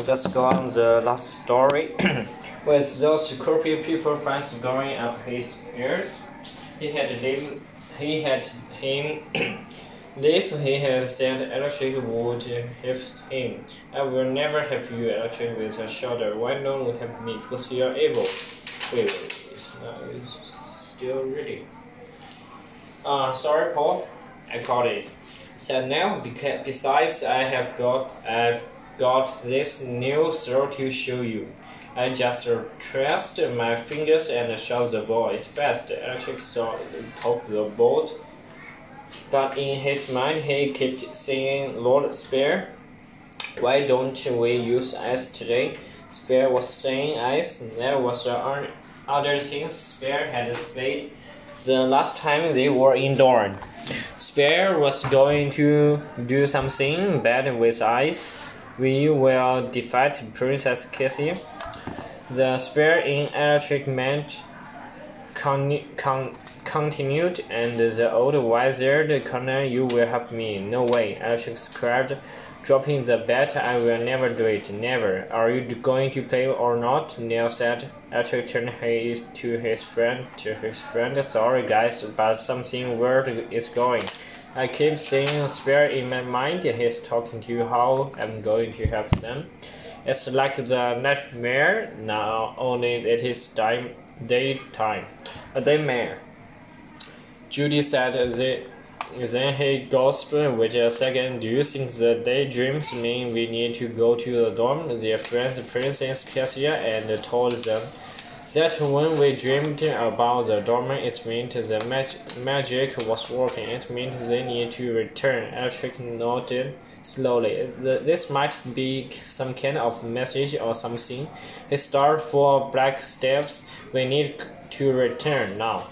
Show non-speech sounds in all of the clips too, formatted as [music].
let's go on the last story. [clears throat] With those creepy people fans going up his ears, he had lived, he had him [clears throat] if he had said electric would help him. I will never have you electric with a shoulder. Why don't you help me? Because you're evil. Wait, wait, it's, it's still reading. Uh, sorry, Paul. I caught it. So now, because besides, I have got I've got this new throw to show you. I just traced my fingers and shot the ball as fast. Electric saw took the boat, but in his mind he kept saying, "Lord Spare, why don't we use ice today?" Spare was saying ice. There was other things Spare had spade the last time they were indoors. Spare was going to do something bad with ice. We will defeat Princess Cassie. The spare in electric meant con con continued, and the old wizard Connor, you will help me. No way, Electric cried, dropping the bet. I will never do it. Never. Are you going to play or not? Neil said. Electric turned his to his friend. To his friend, sorry guys, but something weird is going. I keep seeing Spare in my mind. He's talking to you how I'm going to help them. It's like the nightmare now, only it is time, daytime. A daymare. Judy said the, then he gasped, wait a second, do you think the daydreams mean we need to go to the dorm? Their friends Princess Cassia and told them that when we dreamed about the dorm, it meant the mag magic was working. It meant they need to return. Electric nodded slowly. This might be some kind of message or something. He started for black steps. We need to return now.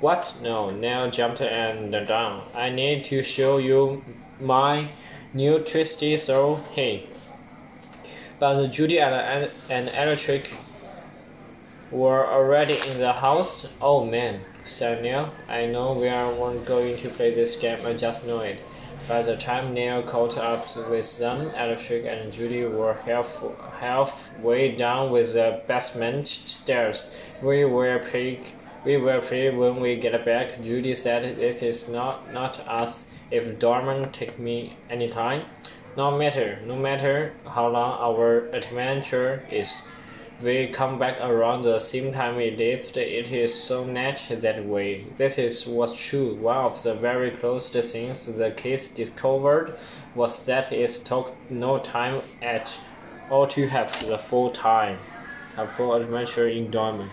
What? No. Neil jumped and down. I need to show you my new twisty soul. Hey. But Judy and, and Electric were already in the house. Oh man, said Neil. I know we aren't going to play this game, I just know it. By the time Neil caught up with them, Electric and Judy were half, halfway down with the basement stairs. We will play, we will play when we get back. Judy said it is not, not us if Dorman take me anytime. No matter, no matter how long our adventure is we come back around the same time we lived. It is so natural that way. This is what's true. One of the very closest things the kids discovered was that it took no time at all to have the full time, a full adventure Dorman.